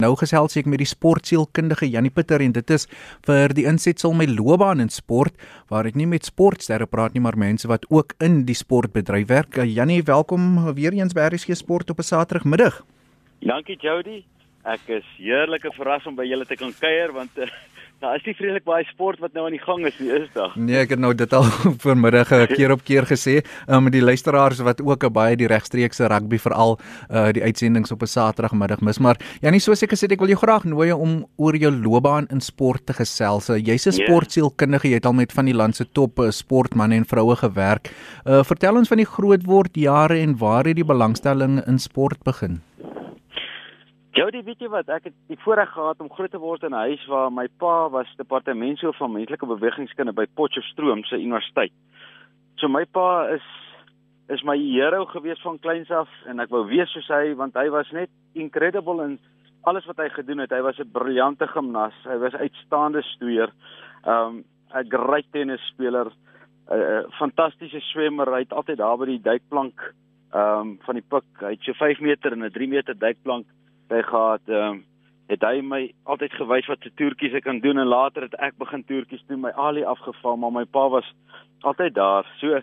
Nou gesels ek met die sportsielkundige Janie Pieter en dit is vir die insetsel my loopbaan in sport waar ek nie met sportsterre praat nie maar mense wat ook in die sportbedryf werk. Janie, welkom weer eens by RSG Sport op 'n Saterdagmiddag. Dankie Jody. Ek is heerlike verras om by julle te kan kuier want uh, daar is nie vreeslik baie sport wat nou aan die gang is nie, is daar? Nee, ek het nou dit al vanmiddag 'n keer op keer gesê, um, met die luisteraars wat ook baie die regstreekse rugby veral uh die uitsendings op 'n Saterdagmiddag mis, maar ja, nie soos ek gesê het, ek wil jou graag nooi om oor jou loopbaan in sport te gesels. Jy's 'n yeah. Ja. sportsielkundige, jy het al met van die land se top sportmense en vroue gewerk. Uh vertel ons van die grootword jare en waar het die belangstelling in sport begin? Jody, weet jy wat, ek het die voorreg gehad om groot te word in 'n huis waar my pa was departementshoof van menslike bewegingskunde by Potchefstroom se universiteit. So my pa is is my hero gewees van kleins af en ek wou wees soos hy want hy was net incredible in alles wat hy gedoen het. Hy was 'n briljante gimnas, hy was uitstaande stoeier, um 'n great tennisspeler, 'n uh, fantastiese swemmer, hy het altyd daar by die duikplank um van die pik, hy het so 5 meter en 'n 3 meter duikplank hy gehad ehm um, het hy my altyd gewys wat se toertjies ek kan doen en later het ek begin toertjies doen my alie afgeval maar my pa was altyd daar. So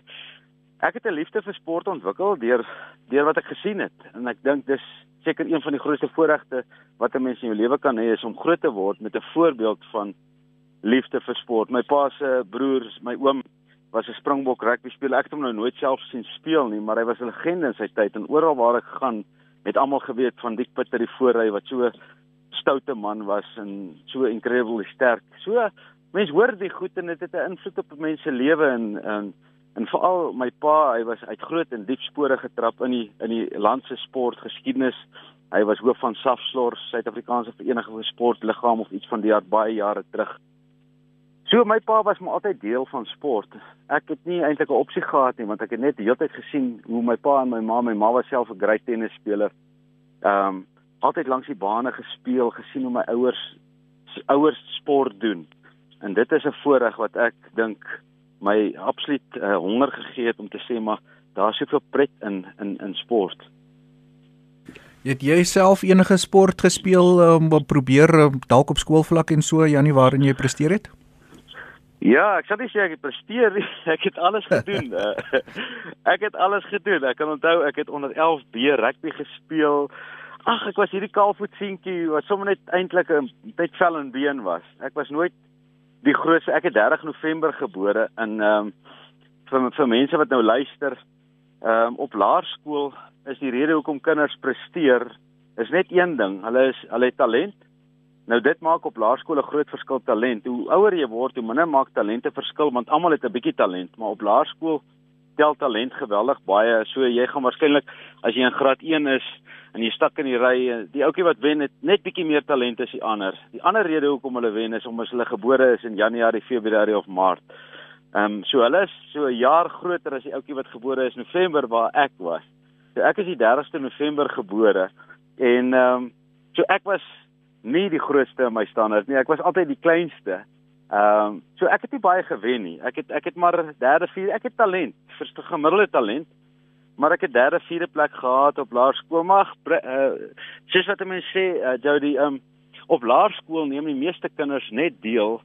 ek het 'n liefde vir sport ontwikkel deur deur wat ek gesien het. En ek dink dis seker een van die grootste voorregte wat 'n mens in jou lewe kan hê is om groot te word met 'n voorbeeld van liefde vir sport. My pa se broers my oom was 'n springbok rugby speler. Ek het hom nou nooit self sien speel nie maar hy was 'n legende in sy tyd en oral waar ek gaan het almal geweet van Dick Pitter die voorry wat so stoute man was en so incredibly sterk. So mense hoor die goed en dit het 'n invloed op mense se lewe en en en veral my pa, hy was uit groot en diep spore getrap in die in die land se sportgeskiedenis. Hy was hoof van SAFSLOR, Suid-Afrikaanse Vereniging vir Sportliggaam of iets van die jaar baie jare terug. So my pa was maar altyd deel van sport. Ek het nie eintlik 'n opsie gehad nie want ek het net heeltyd gesien hoe my pa en my ma, my ma was self 'n great tennisspeler. Ehm um, altyd langs die bane gespeel, gesien hoe my ouers ouers sport doen. En dit is 'n voorreg wat ek dink my absoluut uh, honger gegee het om te sê maar daar's soveel pret in in in sport. Het jy self enige sport gespeel om um, probeer um, dalk op skoolvlak en so Janie waarin jy presteer het? Ja, ek sê ek het presteer, ek het alles gedoen. Eh, ek het alles gedoen. Ek kan onthou ek het onder 11B rugby gespeel. Ag, ek was hierdie kaalvoet seentjie wat sommer net eintlik 'n net vel en been was. Ek was nooit die grootste. Ek het 30 November gebore in ehm um, vir vir mense wat nou luister, ehm um, op laerskool is die rede hoekom kinders presteer is net een ding. Hulle is hulle het talent Nou dit maak op laerskool 'n groot verskil talent. Hoe ouer jy word, hoe minder maak talente verskil want almal het 'n bietjie talent, maar op laerskool tel talent geweldig baie. So jy gaan waarskynlik as jy in graad 1 is en jy stak in die ry, die ouetjie wat wen het net bietjie meer talent as die ander. Die ander rede hoekom hulle wen is omdat hulle gebore is in Januarie, Februarie of Maart. Ehm um, so hulle is so 'n jaar groter as die ouetjie wat gebore is November waar ek was. So ek is die 30ste November gebore en ehm um, so ek was nie die grootste in my standaard nie. Ek was altyd die kleinste. Ehm um, so ek het nie baie gewen nie. Ek het ek het maar derde, vierde, ek het talent, vir gemiddelde talent. Maar ek het derde, vierde plek gehad op laerskool. Mag uh sies wat mense sê, uh, Jody, ehm um, op laerskool neem die meeste kinders net deel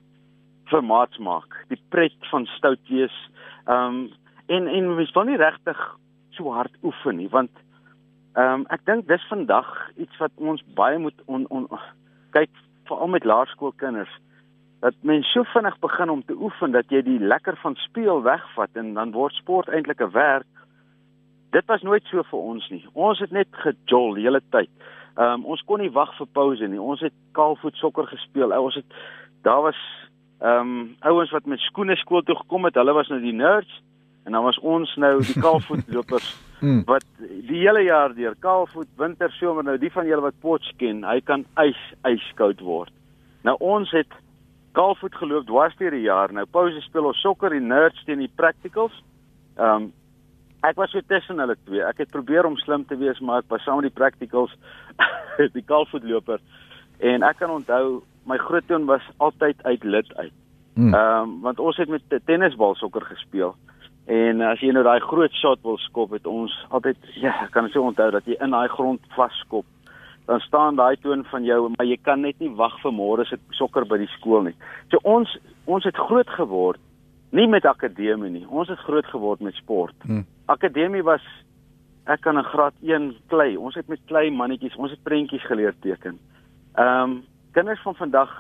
vir maatsmaak. Die pret van stout wees. Ehm um, en en mens wil nie regtig so hard oefen nie, want ehm um, ek dink dis vandag iets wat ons baie moet on, on kyk veral met laerskoolkinders dat mens so vinnig begin om te oefen dat jy die lekker van speel wegvat en dan word sport eintlik 'n werk. Dit was nooit so vir ons nie. Ons het net gejol die hele tyd. Ehm um, ons kon nie wag vir pouse nie. Ons het kaalvoet sokker gespeel. Ons het daar was ehm um, ouens wat met skoene skool toe gekom het. Hulle was nou die nerds en dan was ons nou die kaalvoetlopers mm. wat die hele jaar deur kaalvoet winter somer nou die van julle wat pots ken hy kan ys yskoud word. Nou ons het kaalvoet geloop dwars deur die jaar. Nou pouse speel ons sokker die nerds teen die practicals. Ehm um, ek was so tussen hulle twee. Ek het probeer om slim te wees maar ek was saam met die practicals die kaalvoet loper en ek kan onthou my groottoon was altyd uit lid uit. Mm. ehm um, want ons het met tennisbal sokker gespeel En as jy nou daai groot shot wil skop, het ons altyd ja, kan ek so onthou dat jy in daai grond vaskop dan staan daai toon van jou, maar jy kan net nie wag vir môre se sokker by die skool nie. So ons ons het groot geword nie met akademie nie. Ons het groot geword met sport. Hmm. Akademie was ek kan in graad 1 klei. Ons het met klei mannetjies, ons het prentjies geleer teken. Ehm um, kinders van vandag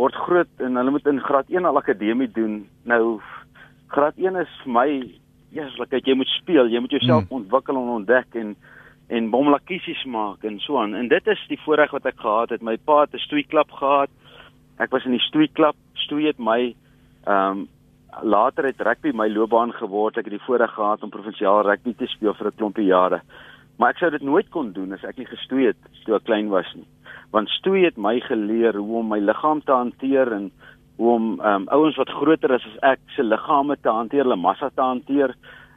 word groot en hulle moet in graad 1 al akademie doen. Nou graad 1 is vir my eerslikheid jy moet speel, jy moet jouself hmm. ontwikkel en ontdek en en bomlakiesies maak en so aan. En dit is die voorreg wat ek gehad het. My pa het 'n stoeiklub gehad. Ek was in die stoeiklub. Stoei het my ehm um, later het rugby my loopbaan geword. Ek het die voorreg gehad om provinsiaal rugby te speel vir 'n klompie jare. Maar ek sou dit nooit kon doen as ek nie gestoei het toe ek klein was nie. Want stoei het my geleer hoe om my liggaam te hanteer en hoe om um, ouens wat groter is as ek se liggame te hanteer, hulle massa te hanteer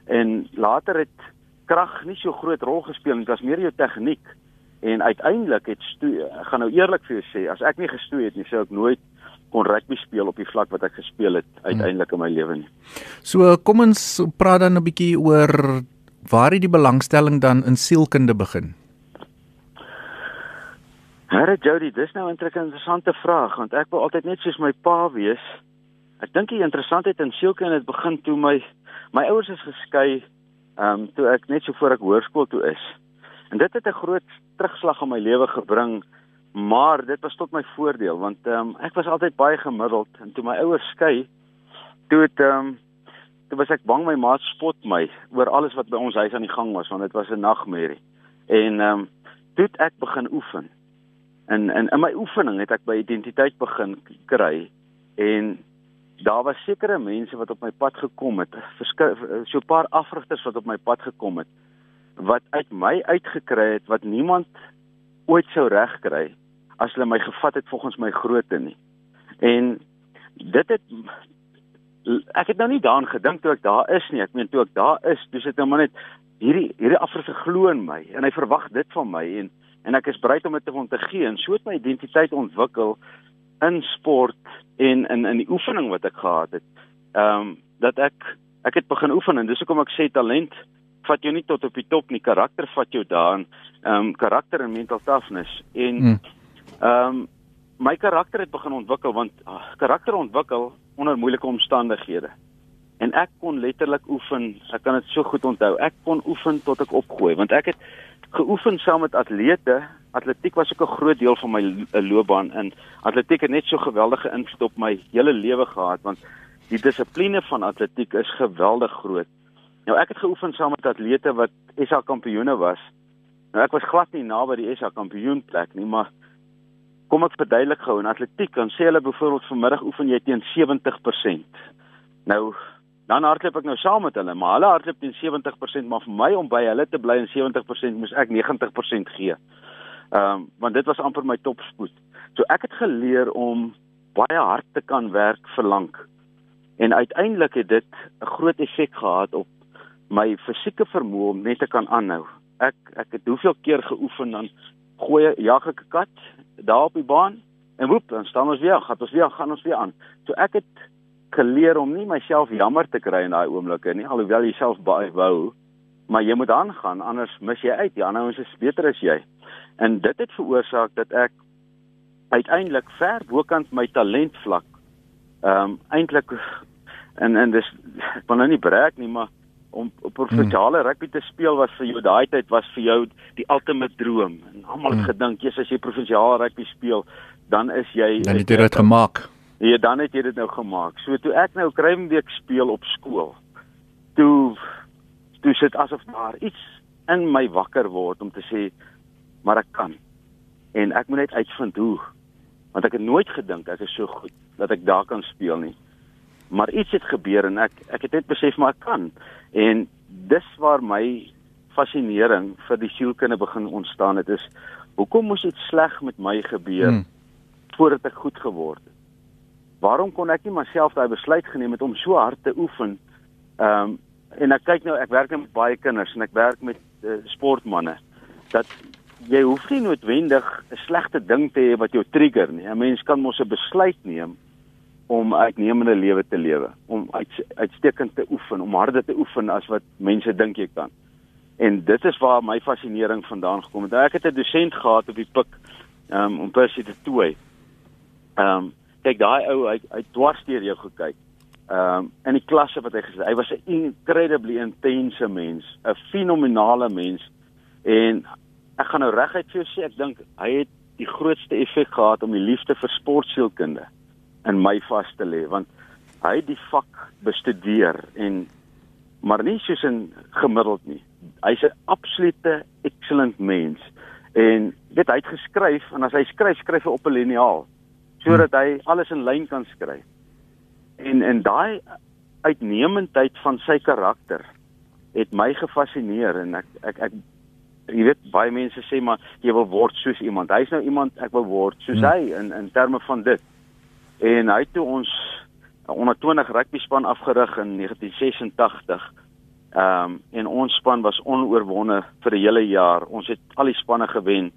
en later het krag nie so groot rol gespeel nie, dit was meer jou tegniek. En uiteindelik het stoei, ek gaan nou eerlik vir jou sê, as ek nie gestoei het nie, sou ek nooit kon rugby speel op die vlak wat ek gespeel het uiteindelik in my lewe nie. So kom ons praat dan 'n bietjie oor waar het die belangstelling dan in sielkunde begin? Here Jody, dis nou 'n interessante vraag want ek wou altyd net soos my pa wees. Ek dink die interessantheid in sielkunde het begin toe my my ouers is geskei ehm um, toe ek net so voor ek hoërskool toe is. En dit het 'n groot terugslag in my lewe gebring maar dit was tot my voordeel want ehm um, ek was altyd baie gemiddeld en toe my ouers skei toe het ehm um, toe was ek bang my ma spot my oor alles wat by ons huis aan die gang was want dit was 'n nagmerrie en ehm um, toe het ek begin oefen en en in my oefening het ek by identiteit begin kry en daar was sekere mense wat op my pad gekom het so 'n paar afrigters wat op my pad gekom het wat uit my uitgekry het wat niemand ooit sou regkry as hulle my gevat het volgens my grootte nie. En dit het ek het nou nie daaraan gedink toe ek daar is nie. Ek meen toe ek daar is, dis dit nou maar net hierdie hierdie Afrika glo in my en hy verwag dit van my en en ek is bereid om dit te hom te gee en so het my identiteit ontwikkel in sport en in in die oefening wat ek gehad het. Ehm um, dat ek ek het begin oefen en dis hoekom ek sê talent vat jou nie tot op die top nie, karakter vat jou daarin. Ehm um, karakter en mental toughness en hmm. ehm um, my karakter het begin ontwikkel want uh, karakter ontwikkel onder moeilike omstandighede. En ek kon letterlik oefen. Ek kan dit so goed onthou. Ek kon oefen tot ek opgooi want ek het geoefen saam met atlete. Atletiek was ook 'n groot deel van my loopbaan en atletiek het net so geweldige invloed op my hele lewe gehad want die dissipline van atletiek is geweldig groot. Nou ek het geoefen saam met atlete wat SA kampioene was. Nou ek was glad nie naby die SA kampioen plek nie, maar kom ek verduidelik gou in atletiek dan sê hulle byvoorbeeld vanmiddag oefen jy teen 70%. Nou dan hardloop ek nou saam met hulle, maar hulle hardloop teen 70%, maar vir my om by hulle te bly in 70% moes ek 90% gee. Ehm um, want dit was amper my topspoed. So ek het geleer om baie hard te kan werk vir lank. En uiteindelik het dit 'n groot effek gehad op my fisieke vermoë om net te kan aanhou. Ek ek het hoeveel keer geoefen dan gooi jag ek 'n kat daar op die baan en woep dan staan ons weer, gaan ons weer gaan ons weer aan. So ek het geleer om nie myself jammer te kry in daai oomblikke nie, alhoewel jy self baie wou, maar jy moet aangaan anders mis jy uit. Die ander ouens is beter as jy. En dit het veroorsaak dat ek uiteindelik ver bokant my talentvlak ehm um, eintlik en en dis ek wil nou nie breek nie, maar om op provinsiale hmm. rugby te speel was vir jou daai tyd was vir jou die ultimate droom. En almal het hmm. gedink jy's as jy provinsiale rugby speel, dan is jy Dan het jy dit gemaak. Ja, dan het jy dit nou gemaak. So toe ek nou Kruimweek speel op skool, toe toe sit asof daar iets in my wakker word om te sê maar ek kan. En ek moet net uitvind hoe. Want ek het nooit gedink ek is so goed dat ek daar kan speel nie maar iets het gebeur en ek ek het net besef maar ek kan en dis waar my fascinering vir die sielkunde begin ontstaan het is hoekom moes dit sleg met my gebeur hmm. voordat ek goed geword het waarom kon ek nie myself daai besluit geneem het om so hard te oefen ehm um, en ek kyk nou ek werk nou met baie kinders en ek werk met uh, sportmense dat jy hoef nie noodwendig 'n slegte ding te hê wat jou trigger nie 'n mens kan mos 'n besluit neem om uitnemende lewe te lewe, om uit, uitstekend te oefen, om harder te oefen as wat mense dink jy kan. En dit is waar my fascinering vandaan gekom het. Ek het 'n dosent gehad op die Pik um, om Percy te toe. Ehm um, kyk daai ou hy hy dwars deur jou gekyk. Ehm um, in die klasse wat hy gesê, hy was 'n incredibly intense mens, 'n fenominale mens en ek gaan nou reguit vir jou sê ek dink hy het die grootste effek gehad om die liefde vir sportsielkunde in my vas te lê want hy het die vak bestudeer en maar nie soos 'n gemiddeld nie. Hy's 'n absolute excellent mens en weet hy het geskryf en as hy skryf skryf hy op 'n liniaal sodat hy alles in lyn kan skryf. En en daai uitnemendheid van sy karakter het my gefassineer en ek ek ek jy weet baie mense sê maar jy wil word soos iemand. Hy's nou iemand ek wil word soos hmm. hy in in terme van dit. En hy het toe ons onder 20 rugby span afgerig in 1986. Ehm um, en ons span was onoorwonde vir 'n hele jaar. Ons het al die spanne gewen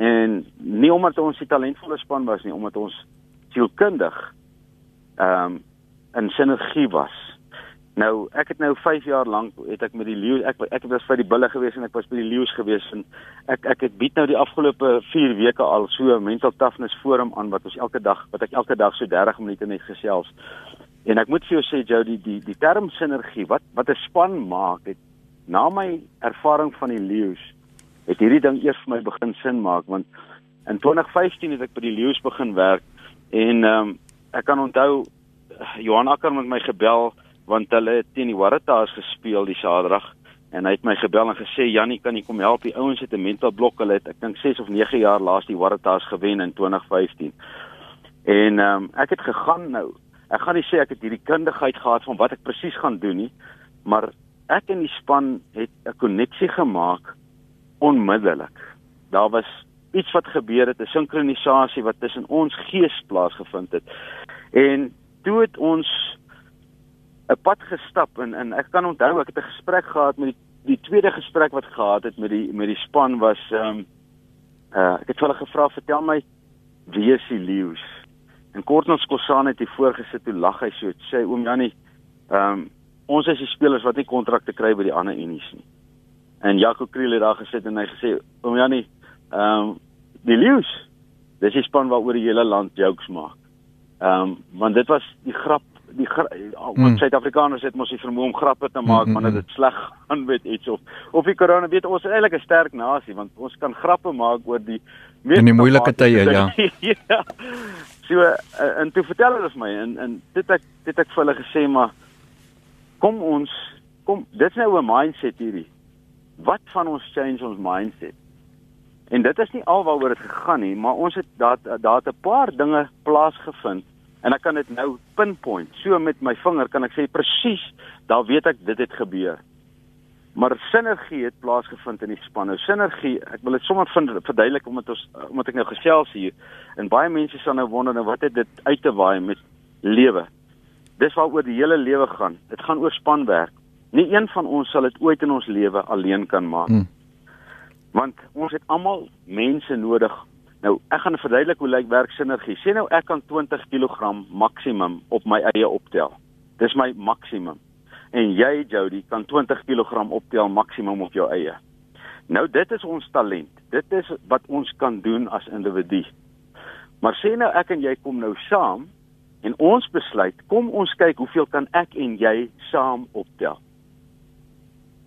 en nie omdat ons 'n talentvolle span was nie, omdat ons sielkundig ehm um, in sinergie was. Nou, ek het nou 5 jaar lank het ek met die leeu ek ek was by die bulle gewees en ek was by die leeu's gewees en ek ek het bied nou die afgelope 4 weke al so 'n mental toughness forum aan wat ons elke dag wat ek elke dag so 30 minute net gesels. En ek moet vir jou sê Jou die die die term sinergie wat wat 'n span maak het na my ervaring van die leeu's het hierdie ding eers vir my begin sin maak want in 2015 het ek by die leeu's begin werk en ehm um, ek kan onthou Johan Akker met my gebel want hulle het teen die Waratahs gespeel die Saterdag en hy het my gebel en gesê Jannie kan jy kom help? Die ouens het 'n mental blok. Hulle het ek dink 6 of 9 jaar laas die Waratahs gewen in 2015 en ehm um, ek het gegaan nou. Ek gaan nie sê ek het hierdie kundigheid gehad van wat ek presies gaan doen nie maar ek en die span het 'n koneksie gemaak onmiddellik. Daar was iets wat gebeur het 'n sinkronisasie wat tussen ons gees plaasgevind het. En toe het ons 'n pad gestap en en ek kan onthou ek het 'n gesprek gehad met die die tweede gesprek wat gehad het met die met die span was ehm um, uh ek het hulle gevra vertel my wie is die leeu's? En Kortnos Kosan het hier voorgesit toe lag hy so. Sê oom Jannie ehm um, ons is die spelers wat nie kontrakte kry by die ander unies nie en Jaco Kriel het daar gesit en hy gesê oom Jannie ehm um, die leeu's dis die span waaroor die hele land jokes maak ehm um, want dit was die grap die wat mm. Suid-Afrikaners het mos die vermoë om grappe te maak mm, wanneer mm, dit sleg gaan met iets of of die korona weet ons is eintlik 'n sterk nasie want ons kan grappe maak oor die in die moeilike tye ja. ja. So uh, en toe vertel hulle vir my en en dit ek dit ek vir hulle gesê maar kom ons kom dit's nou 'n mindset hierdie. Wat van ons change ons mindset? En dit is nie alwaaroor dit gegaan nie, maar ons het daar daar 'n paar dinge plaasgevind en ek kan dit nou pinpoint. So met my vinger kan ek sê presies, daar weet ek dit het gebeur. Maar sinergie het plaasgevind in die span. Nou sinergie, ek wil dit sommer verduidelik omdat ons omdat ek nou gesels hier en baie mense sal nou wonder nou wat het dit uit te waai met lewe. Dis waaroor die hele lewe gaan. Dit gaan oor spanwerk. Nie een van ons sal dit ooit in ons lewe alleen kan maak. Hmm. Want ons het almal mense nodig Nou, ek gaan verduidelik hoe lyk werksinergie. Sê nou ek kan 20 kg maksimum op my eie optel. Dis my maksimum. En jy, Jody, kan 20 kg optel maksimum op jou eie. Nou dit is ons talent. Dit is wat ons kan doen as individu. Maar sê nou ek en jy kom nou saam en ons besluit, kom ons kyk hoeveel kan ek en jy saam optel.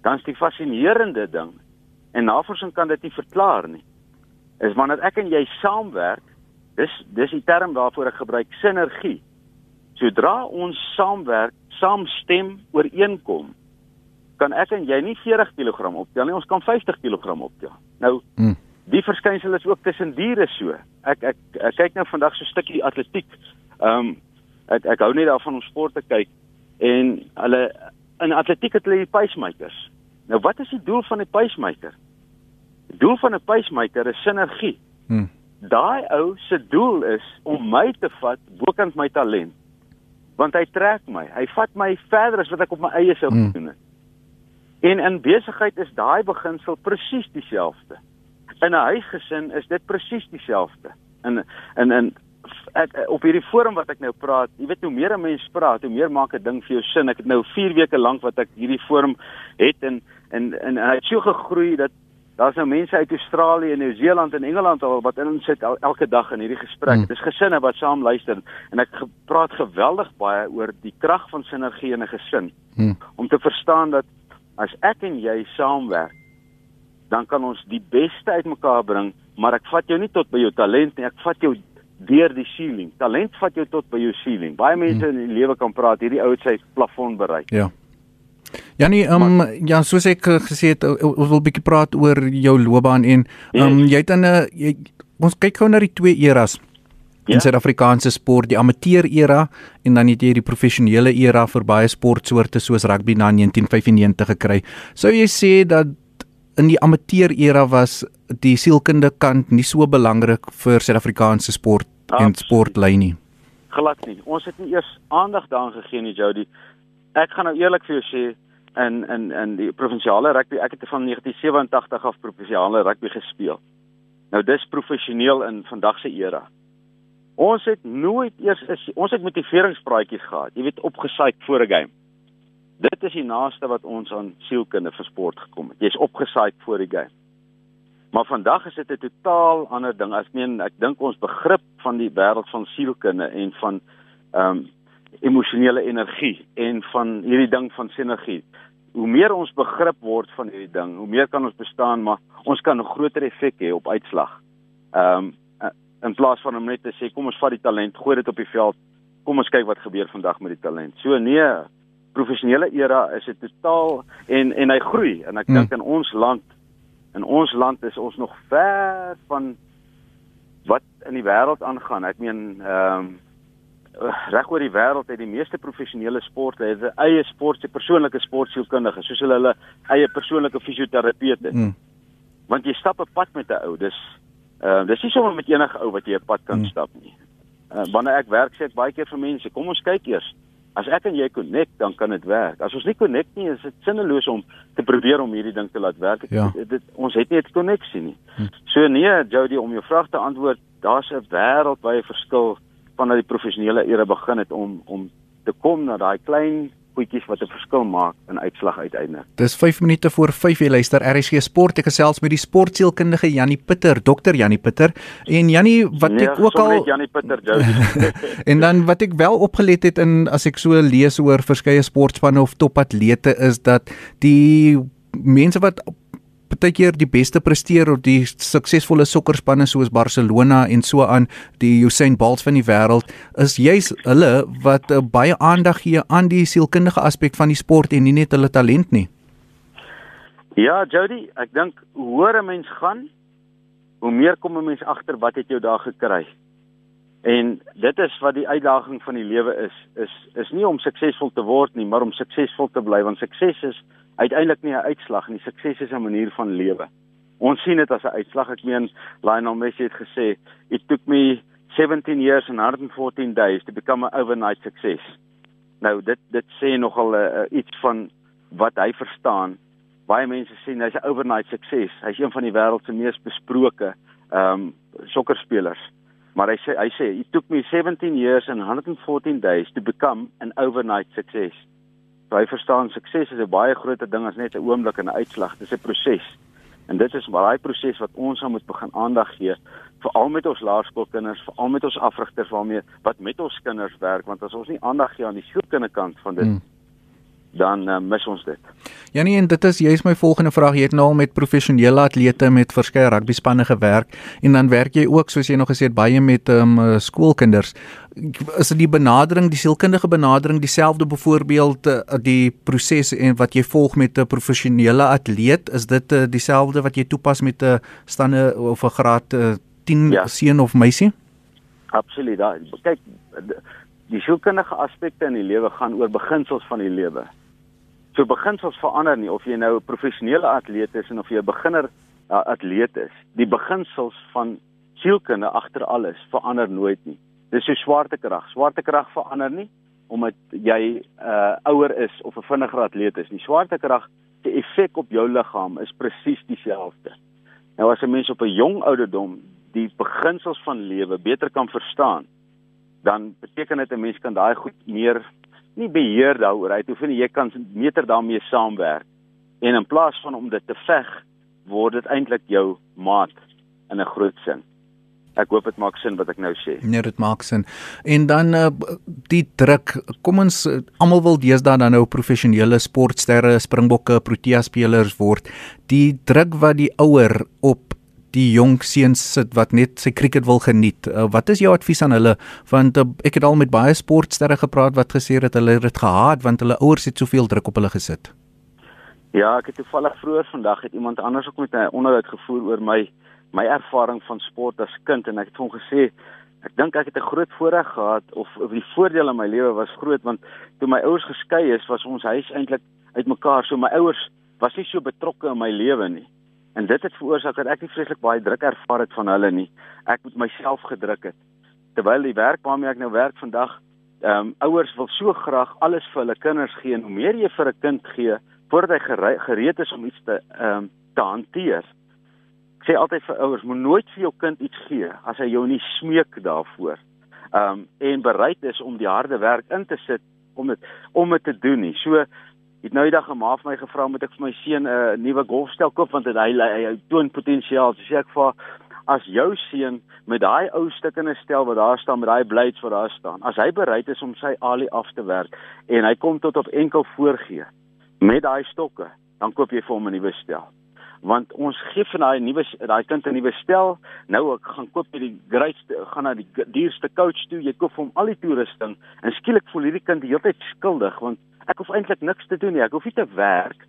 Dan is die fascinerende ding en navorsing kan dit nie verklaar nie is wanneer ek en jy saamwerk, dis dis die term waarvoor ek gebruik sinergie. Sodra ons saamwerk, saamstem, ooreenkom, kan ek en jy nie 40 kg optel nie, ons kan 50 kg optel. Nou, hmm. die verskynsel is ook tussen diere so. Ek ek, ek kyk nou vandag so 'n stukkie atletiek. Ehm um, ek ek hou net daarvan om sport te kyk en hulle in atletiek het hulle die pacemakers. Nou wat is die doel van die pacemaker? doel van 'n pacemaker is sinergie. Hmm. Daai ou se doel is om my te vat bokant my talent. Want hy trek my. Hy vat my verder as wat ek op my eie sou hmm. doen het. En in besigheid is daai beginsel presies dieselfde. In 'n huisgesin is dit presies dieselfde. In in in ek op hierdie forum wat ek nou praat, jy weet hoe meer mense praat, hoe meer maak 'n ding vir jou sin. Ek het nou 4 weke lank wat ek hierdie forum het en en en hy het so gegroei dat daar's nou mense uit Australië en Nieu-Seeland en Engeland al wat in sit el, elke dag in hierdie gesprek. Hmm. Dis gesinne wat saam luister en ek praat geweldig baie oor die krag van sinergie in 'n gesin. Hmm. Om te verstaan dat as ek en jy saamwerk, dan kan ons die beste uitmekaar bring, maar ek vat jou nie tot by jou talent nie, ek vat jou deur die ceiling. Talent vat jou tot by jou ceiling. Baie mense hmm. in die lewe kan praat, hierdie ou het sy plafon bereik. Ja. Janie, ehm um, ja, soos ek uh, gesê het, uh, ons wil bietjie praat oor jou loopbaan en ehm um, jy het dan 'n ons kyk gou na die twee eras in ja? Suid-Afrikaanse sport, die amateur era en dan het jy die professionele era vir baie sportsoorte soos rugby na 1995 gekry. Sou jy sê dat in die amateur era was die sielkunde kant nie so belangrik vir Suid-Afrikaanse sport en sportlyn nie? Glad nie. Ons het nie eers aandag daaraan gegee nie, Jody ek gaan nou eerlik vir jou sê in in in die provinsiale rugby ek het van 1987 af provinsiale rugby gespeel. Nou dis professioneel in vandag se era. Ons het nooit eers is, ons het motiveringspraatjies gehad. Jy weet opgesaai voor 'n game. Dit is die naaste wat ons aan sielkunde vir sport gekom het. Jy's opgesaai voor die game. Maar vandag is dit 'n totaal ander ding. Ek meen ek dink ons begrip van die wêreld van sielkunde en van ehm um, emosionele energie en van hierdie ding van sinergie. Hoe meer ons begrip word van hierdie ding, hoe meer kan ons bestaan, maar ons kan 'n groter effek hê op uitslag. Ehm um, in plaas van om net te sê kom ons vat die talent, gooi dit op die veld, kom ons kyk wat gebeur vandag met die talent. So nee, professionele era is dit totaal en en hy groei en ek hmm. dink in ons land in ons land is ons nog ver van wat in die wêreld aangaan. Ek meen ehm um, reg oor die wêreld het die meeste professionele sporte het 'n eie sport, 'n persoonlike sportsielkundige, soos hulle hulle eie persoonlike fisioterapeute. Mm. Want jy stap 'n pad met 'n ou, dis uh dis nie sommer met enige ou wat jy 'n pad kan mm. stap nie. Uh wanneer ek werk sê ek baie keer vir mense, kom ons kyk eers. As ek en jy connect, dan kan dit werk. As ons nie connect nie, is dit sinneloos om te probeer om hierdie ding te laat werk. Ja. Dit, dit ons het nie 'n koneksie nie. Mm. So nee, Jody, om jou vraag te antwoord, daar's 'n wêreldwye verskil vanuit die professionele era begin het om om te kom na daai klein goedjies wat 'n verskil maak in uitslag uiteindelik. Dis 5 minute voor 5 jy luister RSG Sport ek gesels met die sportsielkundige Jannie Pitter, dokter Jannie Pitter. En Jannie, wat nee, ek ook al Jannie Pitter jou. en dan wat ek wel opgelet het in as ek so lees oor verskeie sportspanne of topatlete is dat die mense wat partykeer die beste presteer op die suksesvolle sokkerspanne soos Barcelona en so aan die Usain Bolt van die wêreld is juis hulle wat uh, baie aandag gee aan die sielkundige aspek van die sport en nie net hulle talent nie. Ja, Jody, ek dink hoe hoër 'n mens gaan, hoe meer kom 'n mens agter wat het jou daar gekry. En dit is wat die uitdaging van die lewe is, is is nie om suksesvol te word nie, maar om suksesvol te bly want sukses is uiteindelik nie 'n uitslag nie. Sukses is 'n manier van lewe. Ons sien dit as 'n uitslag. Ek meen Lionel Messi het gesê, "It took me 17 years and 114 days to become an overnight success." Nou dit dit sê nogal uh, iets van wat hy verstaan. Baie mense sê hy's 'n overnight success. Hy's een van die wêreld se mees besproke ehm um, sokkerspelers. Maar hy sê hy sê, "It took me 17 years and 114 days to become an overnight success." So hy verstaan sukses is 'n baie groter ding as net 'n oomblik en 'n uitslag. Dit is 'n proses. En dit is maar daai proses wat ons aan moet begin aandag gee, veral met ons laerskoolkinders, veral met ons afrigters waarmee wat met ons kinders werk, want as ons nie aandag gee aan die sielkundige kant van dit hmm dan uh, mis ons dit. Janie en dit is jy's my volgende vraag. Jy het nou al met professionele atlete met verskeie rugby spanne gewerk en dan werk jy ook soos jy nog gesê het baie met um, skoolkinders. Is dit die benadering, die sielkundige benadering dieselfde byvoorbeeld uh, die proses en wat jy volg met 'n professionele atleet, is dit uh, dieselfde wat jy toepas met 'n uh, stande of 'n graad uh, 10 ja. seun of meisie? Absoluut. Kyk die sielkundige aspekte in die lewe gaan oor beginsels van die lewe. So beginsels verander nie of jy nou 'n professionele atleet is en of jy 'n beginner uh, atleet is. Die beginsels van sielkunde agter alles verander nooit nie. Dis so swaartekrag. Swaartekrag verander nie omdat jy 'n uh, ouer is of 'n vinniger atleet is nie. Swaartekrag se effek op jou liggaam is presies dieselfde. Nou as 'n mens op 'n jong ouderdom die beginsels van lewe beter kan verstaan, dan beteken dit 'n mens kan daai goed meer nie beheer daaroor uit hoef nie jy kan meter daarmee saamwerk en in plaas van om dit te veg word dit eintlik jou maat in 'n groot sin Ek hoop dit maak sin wat ek nou sê. Nee, dit maak sin. En dan uh, die druk. Kom ons uh, almal wil deesdae dan nou professionele sportsterre, Springbokke, Protea spelers word. Die druk wat die ouer op die jong seuns sit wat net sy cricket wil geniet. Uh, wat is jou advies aan hulle? Want uh, ek het al met baie sportsterre gepraat wat gesê het hulle het dit gehaat want hulle ouers het soveel druk op hulle gesit. Ja, ek het toevallig vroeër vandag het iemand anders ook met 'n onderhoud gevoer oor my my ervaring van sport as kind en ek het hom gesê ek dink ek het 'n groot voorreg gehad of, of die voordeel in my lewe was groot want toe my ouers geskei is was ons huis eintlik uitmekaar so my ouers was nie so betrokke in my lewe nie en dit het veroorsaak dat ek nie vreeslik baie druk ervaar het van hulle nie ek moet myself gedruk het terwyl die werk waarmee ek nou werk vandag ehm um, ouers wil so graag alles vir hulle kinders gee en hoe meer jy vir 'n kind gee voordat hy gereed is om iets te ehm um, te hanteer Ek sê altyd vir ouers, moet nooit vir jou kind iets gee as hy jou nie smeek daarvoor. Um en bereid is om die harde werk in te sit om dit om dit te doen nie. So het nou die dag 'n ma vir my gevra moet ek vir my seun 'n uh, nuwe golfstel koop want hy hy, hy toon potensiaal. So sê ek vir as jou seun met daai ou stukkende stel wat daar staan met daai blades wat daar staan, as hy bereid is om sy alie af te werk en hy kom tot op enkel voorgee met daai stokke, dan koop jy vir hom 'n nuwe stel want ons gee van daai nuwe daai kind 'n nuwe stel. Nou ek gaan koop by die grootste gaan na die duurste coach toe. Jy koop hom al die toerusting en skielik voel hierdie kind die hele tyd skuldig want ek hoef eintlik niks te doen nie. Ek hoef nie te werk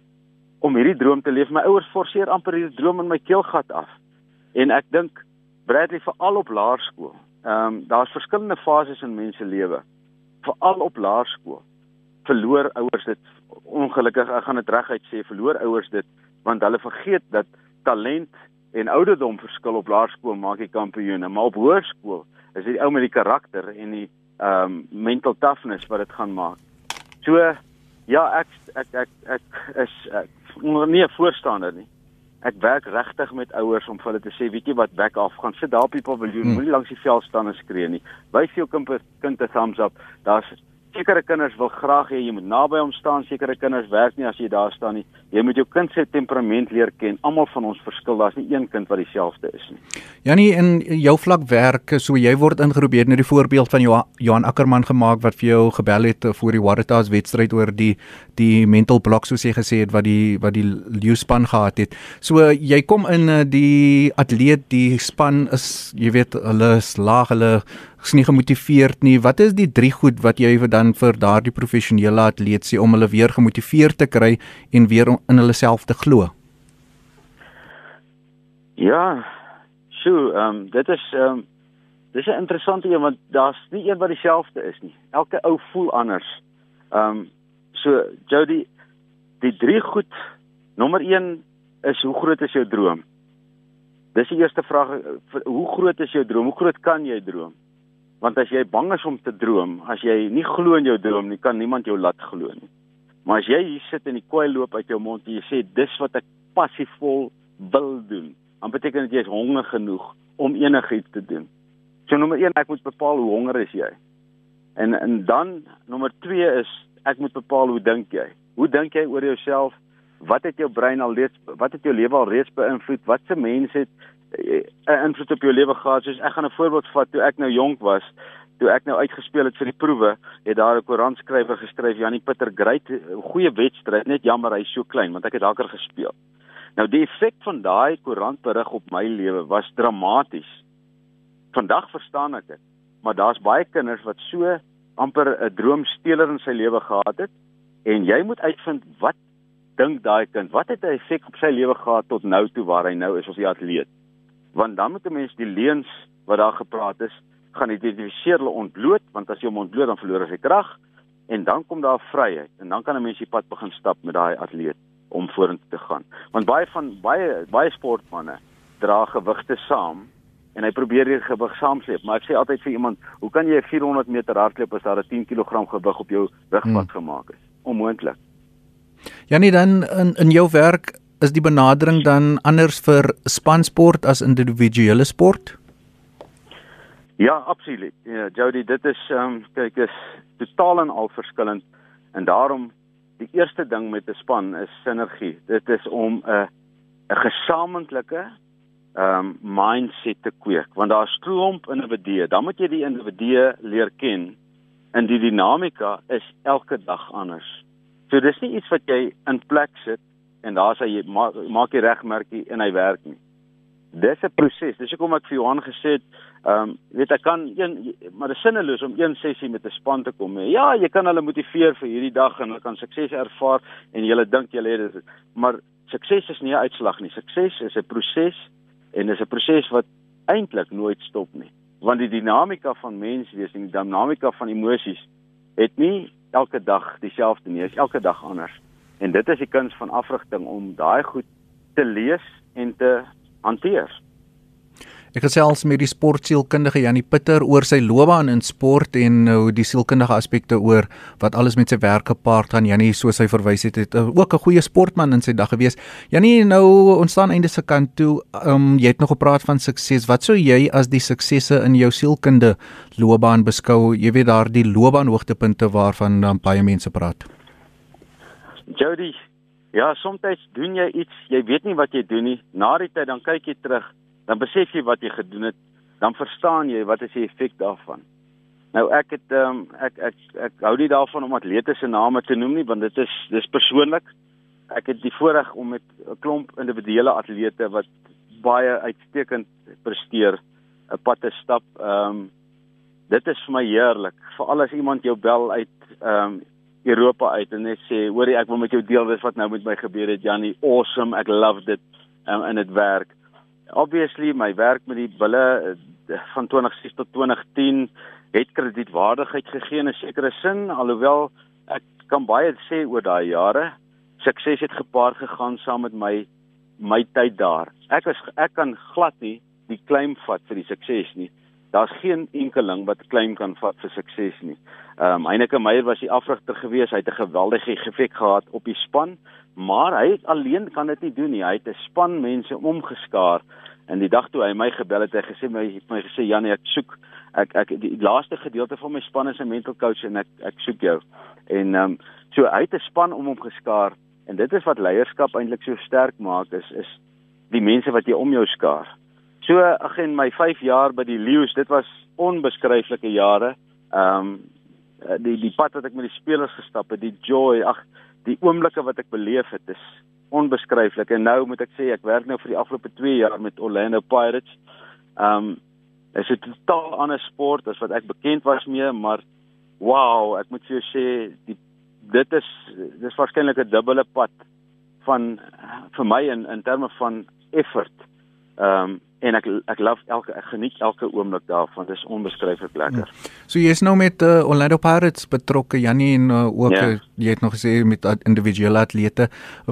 om hierdie droom te leef. My ouers forceer amper hierdie droom in my keelgat af. En ek dink Bradley veral op laerskool. Ehm um, daar's verskillende fases in mense lewe. Veral op laerskool verloor ouers dit ongelukkig ek gaan dit reguit sê verloor ouers dit want hulle vergeet dat talent en ouderdom verskil op laerskool maak jy kampioene, maar op hoërskool is dit ou met die karakter en die ehm um, mental toughness wat dit gaan maak. So ja, ek ek ek ek is ek, nie 'n voorstander nie. Ek werk regtig met ouers om vir hulle te sê, weet jy wat, back off, gaan sit daar op die paviljoen, hmm. moenie langs die veld staan en skree nie. Wys jou kind 'n thumbs up. Daar's sekere kinders wil graag hê jy moet naby hom staan, sekere kinders werk nie as jy daar staan nie. Jy moet jou kind se temperament leer ken. Almal van ons verskil. Daar's nie een kind wat dieselfde is nie. Janie, in jou vlak werk, so jy word ingeroep hier net die voorbeeld van Johan Ackerman gemaak wat vir jou gebel het vir die Waratahs wedstryd oor die die mental block soos jy gesê het wat die wat die leeu span gehad het. So jy kom in eh, die atleet, die span is jy weet hulle is laag, hulle is nie gemotiveerd nie. Wat is die drie goed wat jy dan vir daardie professionele atleet sê om hulle weer gemotiveerd te kry en weer in hulle self te glo? Ja. Sjoe, ehm um, dit is ehm um, dis 'n interessante een want daar's nie een wat dieselfde is nie. Elke ou voel anders. Ehm um, so Jody, die drie goed nommer 1 is hoe groot is jou droom? Dis die eerste vraag, hoe groot is jou droom? Hoe groot kan jy droom? Want as jy bang is om te droom, as jy nie glo in jou droom nie, kan niemand jou laat glo nie. Maar as jy hier sit en die koei loop uit jou mond en jy sê dis wat ek passievol wil doen, dan beteken dit jy is honger genoeg om enigiets te doen. So nommer 1, ek moet bepaal hoe honger is jy. En en dan nommer 2 is ek moet bepaal hoe dink jy? Hoe dink jy oor jouself? Wat het jou brein al reeds wat het jou lewe al reeds beïnvloed? Watse mense het 'n uh, invloed op jou lewe gehad. Soos ek gaan 'n voorbeeld vat toe ek nou jonk was, toe ek nou uitgespeel het vir die proewe, het daar 'n koerantskrywer geskryf, Janie Pieter Great, goeie wedstryd, net jammer hy's so klein want ek het daker gespeel. Nou die effek van daai koerantberig op my lewe was dramaties. Vandag verstaan ek dit, maar daar's baie kinders wat so amper 'n droomsteeler in sy lewe gehad het en jy moet uitvind wat dink daai kind, wat het 'n effek op sy lewe gehad tot nou toe waar hy nou is as 'n atleet? want dan moet 'n mens die leuns wat daar gepraat is gaan identifiseer hulle ontbloot want as jy hom ontbloot dan verloor hy sy krag en dan kom daar vryheid en dan kan 'n mens die pad begin stap met daai atleet om vorentoe te gaan want baie van baie baie sportmense dra gewigte saam en hy probeer hier gewig saamsleep maar ek sê altyd vir iemand hoe kan jy 400 meter hardloop as daar 'n 10 kg gewig op jou rugpad hmm. gemaak is onmoontlik Janie dan in in jou werk is die benadering dan anders vir spansport as individuele sport? Ja, absoluut. Ja, Jody, dit is ehm um, kyk is totaal en al verskillend en daarom die eerste ding met 'n span is sinergie. Dit is om 'n 'n gesamentlike ehm um, mindset te kweek want daar is klomp individue. Dan moet jy die individue leer ken en die dinamika is elke dag anders. So dis nie iets wat jy in plek sit en daar sê jy maak, maak jy regmerkie en hy werk nie. Dis 'n proses. Dis hoekom ek vir Johan gesê het, ehm um, weet ek kan een maar dit is sinneloos om een sessie met 'n span te kom. Ja, jy kan hulle motiveer vir hierdie dag en hulle kan sukses ervaar en jy dink jy het dit. Maar sukses is nie 'n uitslag nie. Sukses is 'n proses en dis 'n proses wat eintlik nooit stop nie. Want die dinamika van menswees en die dinamika van emosies het nie elke dag dieselfde nie. Dit is elke dag anders. En dit is die kuns van afrigting om daai goed te lees en te hanteer. Ek gesels met die sportsielkundige Janie Pitter oor sy loopbaan in sport en nou die sielkundige aspekte oor wat alles met sy werk gepaard gaan. Janie, soos hy verwys het, het ook 'n goeie sportman in sy dag gewees. Janie, nou ontstaan einde se kant toe, um, jy het nog gepraat van sukses. Wat sou jy as die suksesse in jou sielkunde loopbaan beskou? Jy weet daar die loopbaan hoogtepunte waarvan um, baie mense praat. Jody, Ja, soms doen jy iets, jy weet nie wat jy doen nie. Na die tyd dan kyk jy terug, dan besef jy wat jy gedoen het, dan verstaan jy wat is die effek daarvan. Nou ek het ehm um, ek ek ek hou nie daarvan om atlete se name te noem nie want dit is dis persoonlik. Ek het die voorreg om met 'n klomp individuele atlete wat baie uitstekend presteer 'n pad te stap. Ehm um, dit is vir my heerlik, veral as iemand jou bel uit ehm um, Europa uit en net sê, hoorie, ek wil met jou deel wys wat nou met my gebeur het, Janie. Awesome. Ek love dit um, en dit werk. Obviously, my werk met die bulle eh, van 2006 tot 2010 het kredietwaardigheid gegee in 'n sekere sin, alhoewel ek kan baie sê oor daai jare. Sukses het gepaard gegaan saam met my my tyd daar. Ek is ek kan glad nie die claim vat vir die sukses nie. Daar's geen enkeling wat claim kan vat vir sukses nie. Ehm um, Heineke Meyer was die afrigter gewees. Hy het 'n geweldige effek gehad op die span, maar hy alleen kan dit nie doen nie. Hy het 'n span mense omgeskaar. En die dag toe hy my gebel het, hy gesê my my gesê Janie, ek soek ek ek die, die laaste gedeelte van my span is 'n mental coach en ek ek soek jou. En ehm um, so hy het 'n span om hom geskaar en dit is wat leierskap eintlik so sterk maak is is die mense wat jy om jou skaar. So ag en my 5 jaar by die Lions, dit was onbeskryflike jare. Ehm um, die die pad wat ek met die spelers gestap het, die joy, ag, die oomblikke wat ek beleef het, is onbeskryflik. En nou moet ek sê ek werk nou vir die afgelope 2 jaar met Orlando Pirates. Um is 'n totaal ander sport as wat ek bekend was mee, maar wow, ek moet vir jou sê die dit is dis waarskynlik 'n dubbele pad van vir my in in terme van effort. Um en ek ek love elke ek geniet elke oomblik daarvan. Dit is onbeskryflik lekker. Ja. So jy is nou met uh, Orlando Pirates betrokke Janie en uh, ook ja. uh, jy het nog gesê met uh, individuele atlete.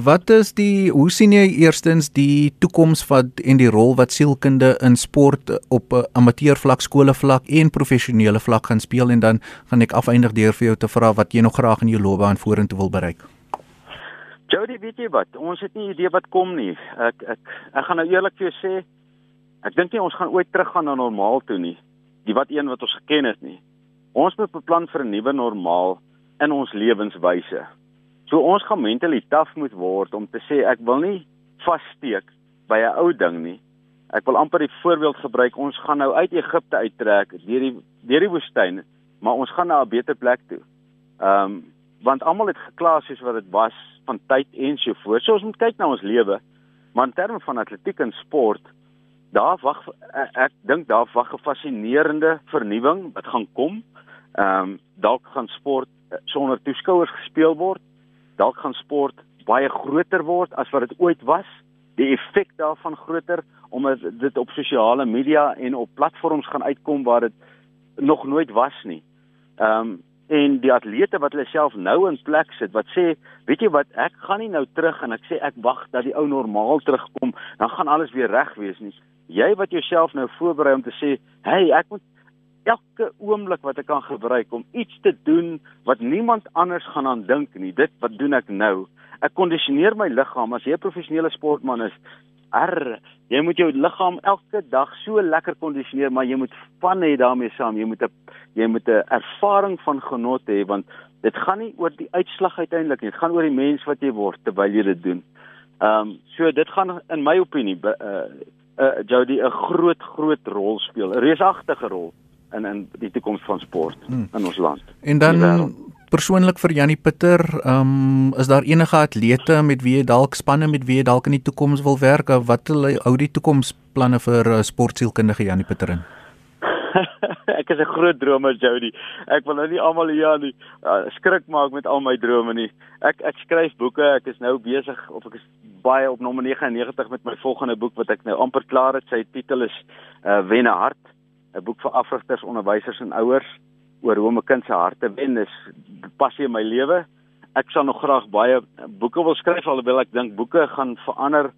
Wat is die hoe sien jy eerstens die toekoms wat en die rol wat sielkunde in sport op 'n uh, amateur vlak, skole vlak en professionele vlak gaan speel en dan gaan ek afeindig deur vir jou te vra wat jy nog graag in jou loopbaan vorentoe wil bereik. Jody, weet jy wat? Ons het nie idee wat kom nie. Ek ek ek gaan nou eerlik vir jou sê Ek dink nie ons gaan ooit teruggaan na normaal toe nie, die wat een wat ons geken het nie. Ons moet beplan vir 'n nuwe normaal in ons lewenswyse. So ons gaan mentally taaf moet word om te sê ek wil nie vassteek by 'n ou ding nie. Ek wil amper die voorbeeld gebruik. Ons gaan nou uit Egipte uittrek deur die deur die woestyn, maar ons gaan na 'n beter plek toe. Ehm um, want almal het gekla soos wat dit was van tyd en so voort. So ons moet kyk na ons lewe. Maar in terme van atletiek en sport, daar wag ek, ek dink daar wag 'n fascinerende vernuwing wat gaan kom. Ehm um, dalk gaan sport eh, sonder toeskouers gespeel word. Dalk gaan sport baie groter word as wat dit ooit was. Die effek daarvan groter omdat dit op sosiale media en op platforms gaan uitkom waar dit nog nooit was nie. Ehm um, en die atlete wat hulle self nou in plek sit wat sê, weet jy wat, ek gaan nie nou terug en ek sê ek wag dat die ou normaal terugkom, dan gaan alles weer reg wees nie jy wat jouself nou voorberei om te sê, "Hey, ek moet elke oomblik wat ek kan gebruik om iets te doen wat niemand anders gaan aan dink nie. Dit wat doen ek nou? Ek kondisioneer my liggaam as jy 'n professionele sportman is. er jy moet jou liggaam elke dag so lekker kondisioneer, maar jy moet van hê daarmee saam. Jy moet 'n jy moet 'n ervaring van genot hê want dit gaan nie oor die uitslag uiteindelik nie. Dit gaan oor die mens wat jy word terwyl jy dit doen. Ehm um, so dit gaan in my opinie uh uh Jody 'n groot groot rol speel, 'n reusagtige rol in in die toekoms van sport hmm. in ons land. En dan persoonlik vir Janie Pieter, ehm um, is daar enige atlete met wie jy dalk spanne met wie jy dalk in die toekoms wil werk wat hou die toekomsplanne vir uh, sportsielkundige Janie Pieter in? ek is 'n groot dromer Jody. Ek wil nou nie almal hier nie uh, skrik maak met al my drome nie. Ek ek skryf boeke. Ek is nou besig of ek is baie op nommer 99 met my volgende boek wat ek nou amper klaar het. Sy titel is uh, Wenne hart, 'n boek vir afrigters, onderwysers en ouers oor hoe om 'n kind se hart te wen. Dis passie in my lewe. Ek sal nog graag baie boeke wil skryf alhoewel ek dink boeke gaan verander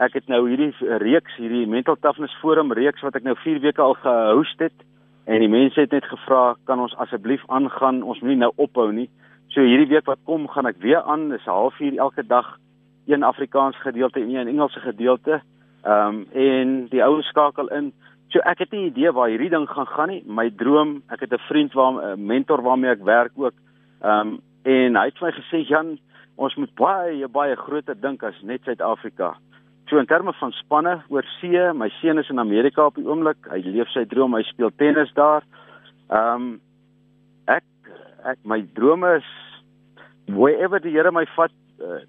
ek het nou hierdie reeks hierdie mental toughness forum reeks wat ek nou 4 weke al gehost het en die mense het net gevra kan ons asseblief aangaan? Ons moenie nou ophou nie. So hierdie week wat kom gaan ek weer aan. Dis 'n halfuur elke dag een Afrikaans gedeelte en een Engelse gedeelte. Ehm um, en die ouens skakel in. So ek het nie idee waar hierdie ding gaan gaan nie. My droom ek het 'n vriend waar 'n mentor waarmee ek werk ook. Ehm um, en hy het vir my gesê Jan ons moet baie baie groter dink as net Suid-Afrika So in terme van spanne oor see, my seun is in Amerika op die oomblik. Hy leef sy droom, hy speel tennis daar. Ehm um, ek ek my drome is wherever die Here my vat, uh,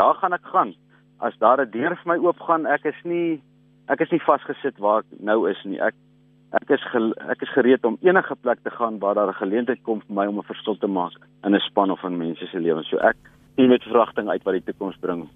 daar gaan ek gaan. As daar 'n deur vir my oopgaan, ek is nie ek is nie vasgesit waar ek nou is nie. Ek ek is ge, ek is gereed om enige plek te gaan waar daar 'n geleentheid kom vir my om 'n verskil te maak in 'n span of in mense se lewens. So ek sien met verwagting uit wat die toekoms bring.